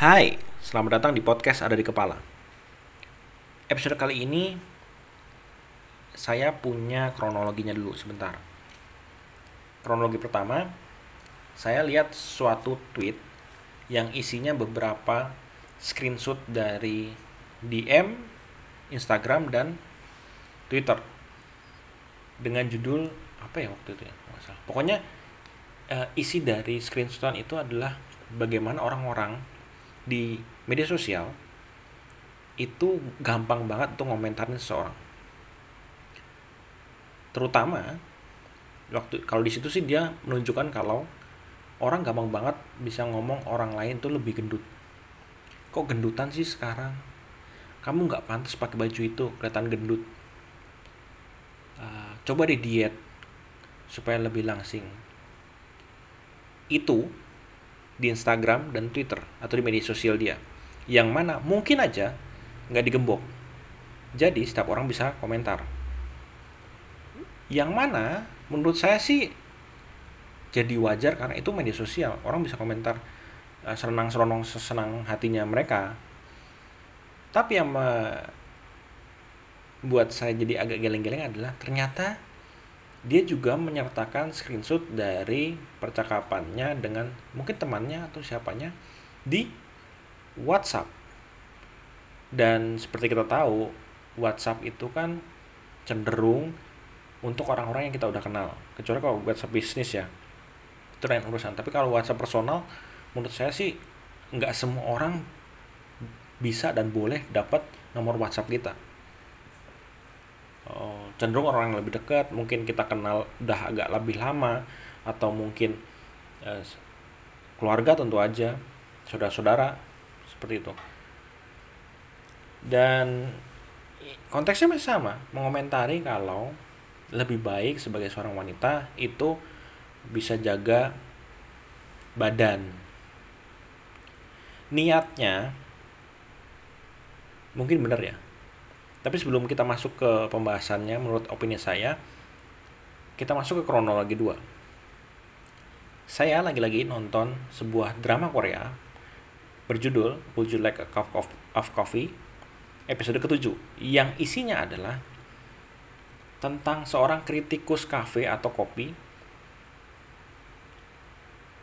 Hai, selamat datang di podcast Ada di Kepala. Episode kali ini saya punya kronologinya dulu sebentar. Kronologi pertama, saya lihat suatu tweet yang isinya beberapa screenshot dari DM, Instagram dan Twitter dengan judul apa ya waktu itu ya? Pokoknya eh, isi dari screenshotan itu adalah bagaimana orang-orang di media sosial itu gampang banget untuk ngomentarin seseorang. Terutama waktu kalau di situ sih dia menunjukkan kalau orang gampang banget bisa ngomong orang lain tuh lebih gendut. Kok gendutan sih sekarang? Kamu nggak pantas pakai baju itu, kelihatan gendut. Uh, coba deh diet supaya lebih langsing. Itu di Instagram dan Twitter atau di media sosial dia. Yang mana mungkin aja nggak digembok. Jadi setiap orang bisa komentar. Yang mana menurut saya sih jadi wajar karena itu media sosial. Orang bisa komentar uh, senang-senang sesenang hatinya mereka. Tapi yang membuat saya jadi agak geleng-geleng adalah ternyata dia juga menyertakan screenshot dari percakapannya dengan mungkin temannya atau siapanya di WhatsApp. Dan seperti kita tahu, WhatsApp itu kan cenderung untuk orang-orang yang kita udah kenal. Kecuali kalau WhatsApp bisnis ya, itu lain urusan. Tapi kalau WhatsApp personal, menurut saya sih nggak semua orang bisa dan boleh dapat nomor WhatsApp kita cenderung orang yang lebih dekat mungkin kita kenal udah agak lebih lama atau mungkin eh, keluarga tentu aja saudara-saudara seperti itu. Dan konteksnya masih sama mengomentari kalau lebih baik sebagai seorang wanita itu bisa jaga badan. Niatnya mungkin benar ya tapi sebelum kita masuk ke pembahasannya, menurut opini saya, kita masuk ke kronologi 2. Saya lagi-lagi nonton sebuah drama Korea berjudul Would You Like a Cup of Coffee episode ketujuh yang isinya adalah tentang seorang kritikus kafe atau kopi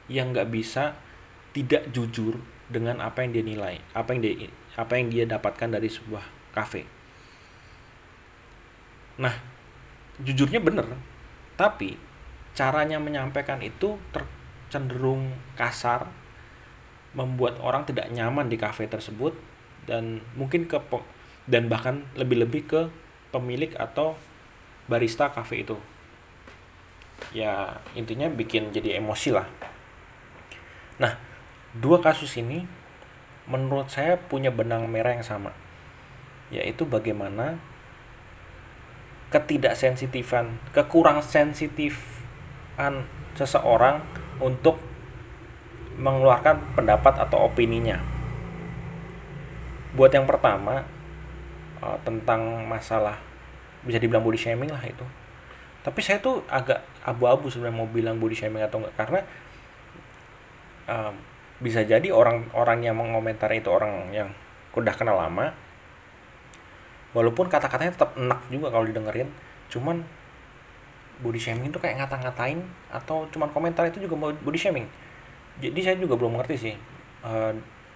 yang nggak bisa tidak jujur dengan apa yang dia nilai, apa yang dia apa yang dia dapatkan dari sebuah kafe Nah, jujurnya bener, tapi caranya menyampaikan itu cenderung kasar, membuat orang tidak nyaman di kafe tersebut dan mungkin ke dan bahkan lebih-lebih ke pemilik atau barista kafe itu. Ya, intinya bikin jadi emosi lah. Nah, dua kasus ini menurut saya punya benang merah yang sama. Yaitu bagaimana ketidaksensitifan, kekurang sensitifan seseorang untuk mengeluarkan pendapat atau opininya. Buat yang pertama uh, tentang masalah bisa dibilang body shaming lah itu. Tapi saya tuh agak abu-abu sebenarnya mau bilang body shaming atau enggak karena um, bisa jadi orang-orang yang mengomentar itu orang yang udah kenal lama walaupun kata-katanya tetap enak juga kalau didengerin cuman body shaming itu kayak ngata-ngatain atau cuman komentar itu juga body shaming. Jadi saya juga belum mengerti sih uh,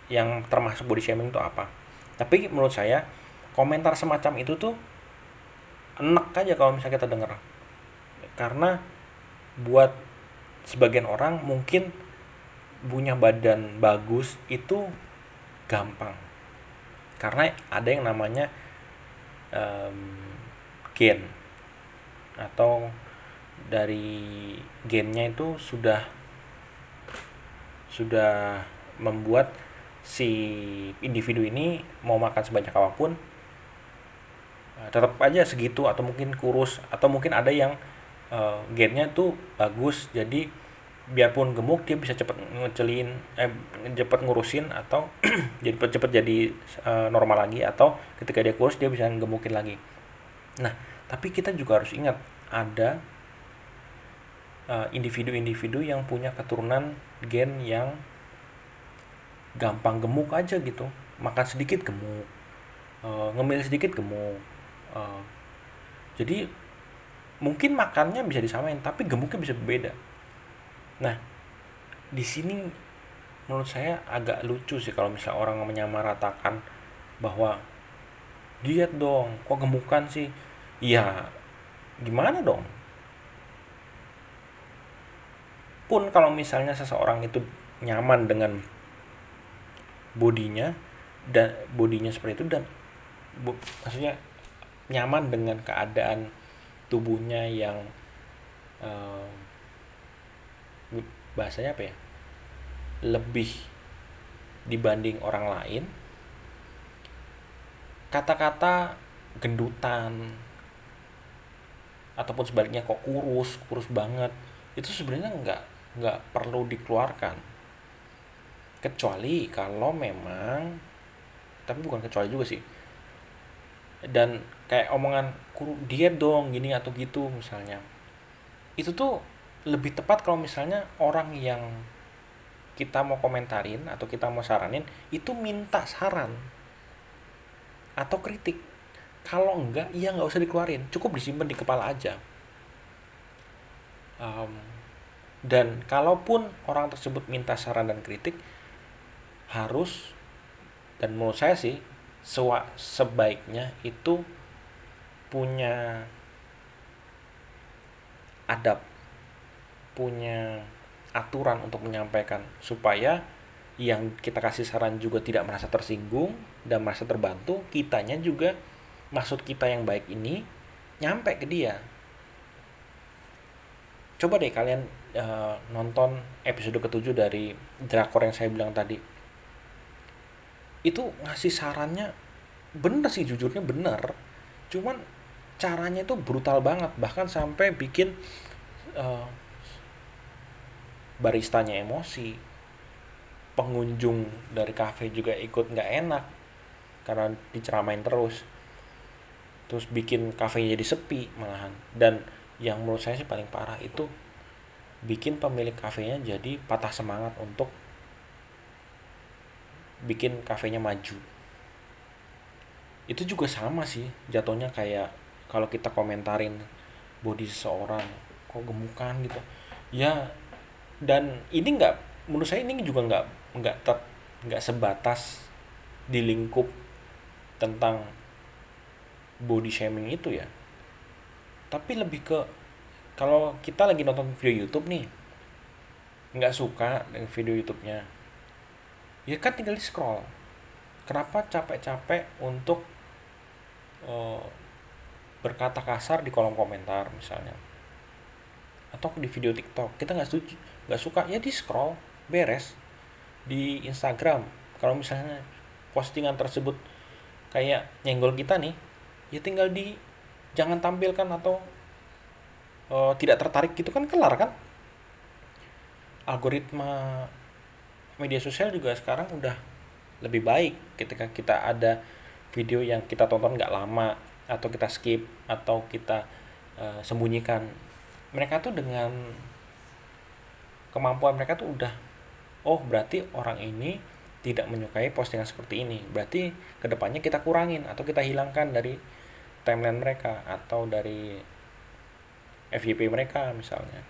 yang termasuk body shaming itu apa. Tapi menurut saya komentar semacam itu tuh enak aja kalau misalnya kita denger. Karena buat sebagian orang mungkin punya badan bagus itu gampang. Karena ada yang namanya um, gen. Atau dari gennya itu sudah sudah membuat si individu ini mau makan sebanyak apa pun uh, tetap aja segitu atau mungkin kurus atau mungkin ada yang uh, gennya tuh bagus. Jadi biarpun gemuk dia bisa cepat ngecelin eh cepat ngurusin atau jadi cepat jadi uh, normal lagi atau ketika dia kurus dia bisa gemukin lagi. Nah tapi kita juga harus ingat ada individu-individu uh, yang punya keturunan gen yang gampang gemuk aja gitu. Makan sedikit gemuk uh, ngemil sedikit gemuk uh, jadi mungkin makannya bisa disamain tapi gemuknya bisa berbeda nah di sini menurut saya agak lucu sih kalau misalnya orang menyamaratakan bahwa diet dong kok gemukan sih? Ya gimana dong? Pun kalau misalnya seseorang itu nyaman dengan bodinya dan bodinya seperti itu dan bu, maksudnya nyaman dengan keadaan tubuhnya yang uh, bahasanya apa ya? Lebih dibanding orang lain kata-kata gendutan ataupun sebaliknya kok kurus kurus banget itu sebenarnya nggak nggak perlu dikeluarkan. Kecuali kalau memang tapi bukan kecuali juga sih. Dan kayak omongan kuru diet dong gini atau gitu misalnya. Itu tuh lebih tepat kalau misalnya orang yang kita mau komentarin atau kita mau saranin itu minta saran atau kritik. Kalau enggak ya nggak usah dikeluarin. Cukup disimpan di kepala aja. Um, dan kalaupun orang tersebut minta saran dan kritik harus dan menurut saya sih sewa, sebaiknya itu punya adab punya aturan untuk menyampaikan supaya yang kita kasih saran juga tidak merasa tersinggung dan merasa terbantu kitanya juga maksud kita yang baik ini nyampe ke dia. Coba deh kalian uh, nonton episode ketujuh dari drakor yang saya bilang tadi. Itu ngasih sarannya bener sih jujurnya bener. Cuman caranya itu brutal banget bahkan sampai bikin uh, baristanya emosi. Pengunjung dari kafe juga ikut nggak enak karena diceramain terus. Terus bikin kafenya jadi sepi malahan. Dan yang menurut saya sih paling parah itu bikin pemilik kafenya jadi patah semangat untuk bikin kafenya maju. Itu juga sama sih jatuhnya kayak kalau kita komentarin body seseorang kok gemukan gitu. Ya dan ini nggak menurut saya ini juga nggak nggak ter nggak sebatas di lingkup tentang body shaming itu ya. Tapi lebih ke kalau kita lagi nonton video YouTube nih nggak suka dengan video YouTube-nya ya kan tinggal di scroll. Kenapa capek-capek untuk uh, berkata kasar di kolom komentar misalnya? Atau di video TikTok? Kita nggak setuju nggak suka ya di scroll beres di Instagram. Kalau misalnya postingan tersebut kayak nyenggol kita nih ya tinggal di jangan tampilkan atau uh, tidak tertarik gitu kan kelar kan? Algoritma media sosial juga sekarang udah lebih baik ketika kita ada video yang kita tonton nggak lama atau kita skip atau kita uh, sembunyikan. Mereka tuh dengan kemampuan mereka tuh udah oh berarti orang ini tidak menyukai postingan seperti ini. Berarti ke depannya kita kurangin atau kita hilangkan dari timeline mereka atau dari FYP mereka misalnya.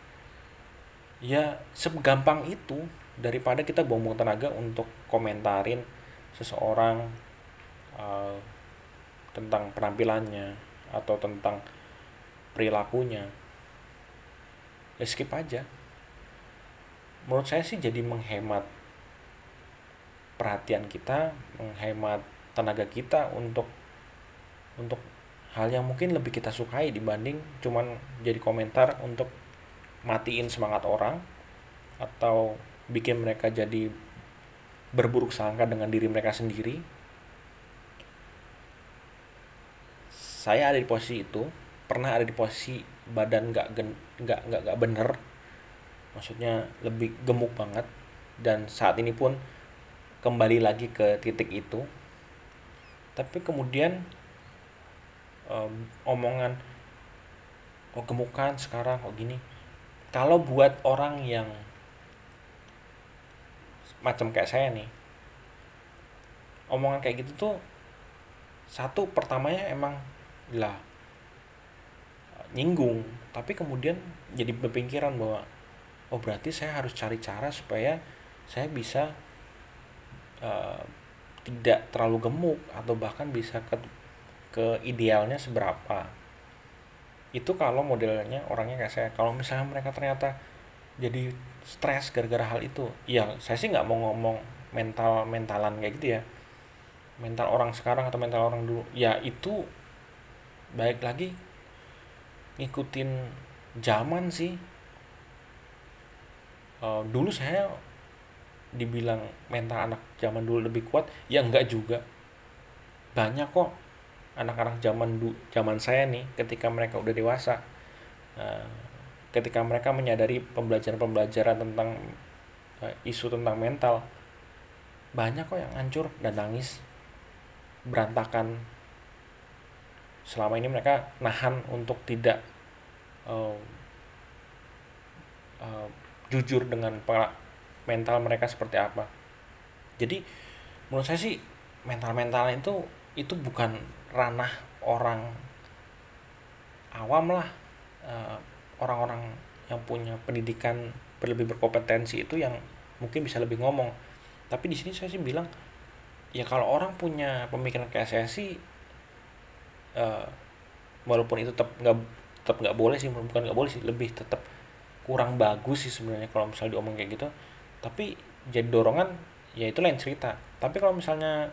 Ya segampang itu daripada kita buang-buang tenaga untuk komentarin seseorang uh, tentang penampilannya atau tentang perilakunya. Ya skip aja menurut saya sih jadi menghemat perhatian kita menghemat tenaga kita untuk untuk hal yang mungkin lebih kita sukai dibanding cuman jadi komentar untuk matiin semangat orang atau bikin mereka jadi berburuk sangka dengan diri mereka sendiri. Saya ada di posisi itu pernah ada di posisi badan nggak nggak nggak bener maksudnya lebih gemuk banget. Dan saat ini pun kembali lagi ke titik itu. Tapi kemudian um, omongan oh gemukan sekarang kok gini. Kalau buat orang yang macam kayak saya nih omongan kayak gitu tuh satu pertamanya emang lah nyinggung. Tapi kemudian jadi berpikiran bahwa oh berarti saya harus cari cara supaya saya bisa uh, tidak terlalu gemuk atau bahkan bisa ke ke idealnya seberapa. Itu kalau modelnya orangnya kayak saya kalau misalnya mereka ternyata jadi stres gara-gara hal itu ya saya sih nggak mau ngomong mental mentalan kayak gitu ya. Mental orang sekarang atau mental orang dulu ya itu baik lagi ngikutin zaman sih uh, dulu saya dibilang mental anak zaman dulu lebih kuat ya enggak juga. Banyak kok anak-anak zaman du zaman saya nih ketika mereka udah dewasa uh, ketika mereka menyadari pembelajaran-pembelajaran tentang uh, isu tentang mental banyak kok yang hancur dan nangis berantakan. Selama ini mereka nahan untuk tidak uh, uh, jujur dengan mental mereka seperti apa. Jadi menurut saya sih mental mental itu itu bukan ranah orang awam lah. Uh, orang-orang yang punya pendidikan berlebih berkompetensi itu yang mungkin bisa lebih ngomong. Tapi di sini saya sih bilang ya kalau orang punya pemikiran kayak saya sih uh, walaupun itu tetap nggak tetap nggak boleh sih bukan nggak boleh sih lebih tetap kurang bagus sih sebenarnya kalau misalnya diomong kayak gitu. Tapi jadi dorongan ya itu lain cerita. Tapi kalau misalnya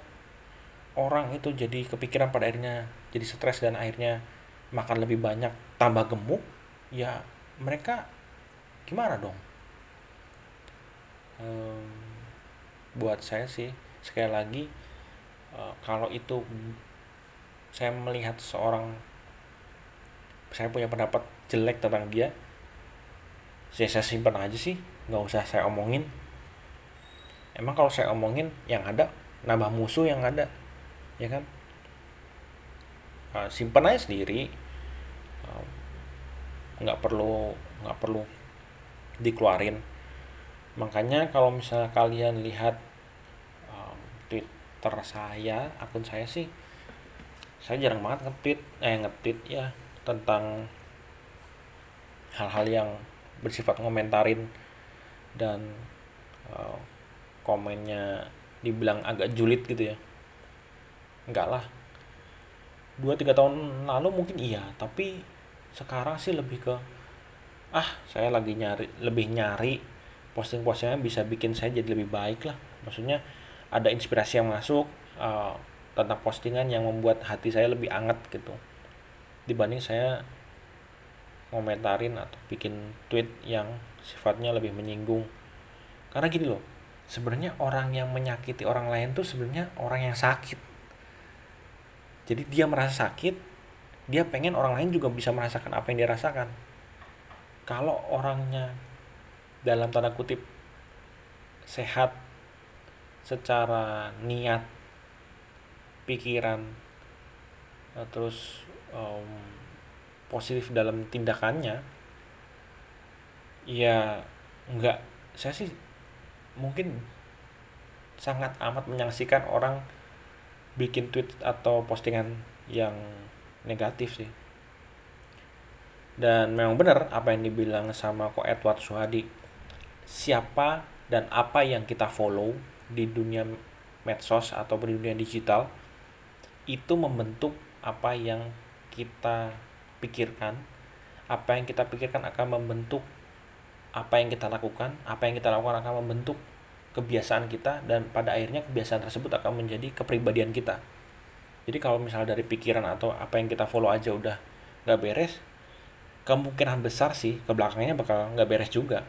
orang itu jadi kepikiran pada akhirnya jadi stres dan akhirnya makan lebih banyak tambah gemuk ya mereka gimana dong? Buat saya sih sekali lagi uh, kalau itu saya melihat seorang saya punya pendapat jelek tentang dia saya, saya simpan aja sih nggak usah saya omongin. Emang kalau saya omongin yang ada nambah musuh yang ada ya kan? Uh, simpan aja sendiri. Uh, nggak perlu nggak perlu dikeluarin. Makanya kalau misalnya kalian lihat um, twitter saya akun saya sih saya jarang banget nge-tweet eh nge-tweet ya tentang hal-hal yang bersifat ngomentarin dan uh, komennya dibilang agak julid gitu ya. Enggak lah. Dua tiga tahun lalu mungkin iya tapi sekarang sih lebih ke ah saya lagi nyari lebih nyari posting-postingnya bisa bikin saya jadi lebih baik lah. Maksudnya ada inspirasi yang masuk uh, tentang postingan yang membuat hati saya lebih anget gitu. Dibanding saya komentarin atau bikin tweet yang sifatnya lebih menyinggung. Karena gini loh sebenarnya orang yang menyakiti orang lain tuh sebenarnya orang yang sakit. Jadi dia merasa sakit dia pengen orang lain juga bisa merasakan apa yang dia rasakan. Kalau orangnya dalam tanda kutip sehat secara niat pikiran eh, terus um, positif dalam tindakannya ya enggak saya sih mungkin sangat amat menyaksikan orang bikin tweet atau postingan yang negatif sih. Dan memang benar apa yang dibilang sama kok Edward Suhadi siapa dan apa yang kita follow di dunia medsos atau di dunia digital itu membentuk apa yang kita pikirkan apa yang kita pikirkan akan membentuk apa yang kita lakukan apa yang kita lakukan akan membentuk kebiasaan kita dan pada akhirnya kebiasaan tersebut akan menjadi kepribadian kita. Jadi kalau misalnya dari pikiran atau apa yang kita follow aja udah nggak beres kemungkinan besar sih ke belakangnya bakal nggak beres juga.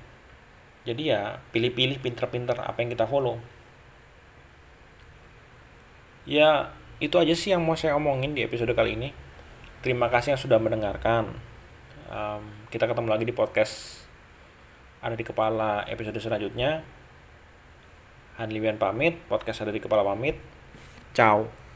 Jadi ya pilih-pilih pinter-pinter apa yang kita follow. Ya itu aja sih yang mau saya omongin di episode kali ini terima kasih yang sudah mendengarkan um, kita ketemu lagi di podcast ada di kepala episode selanjutnya Hanliwian pamit, podcast ada di kepala pamit. Ciao.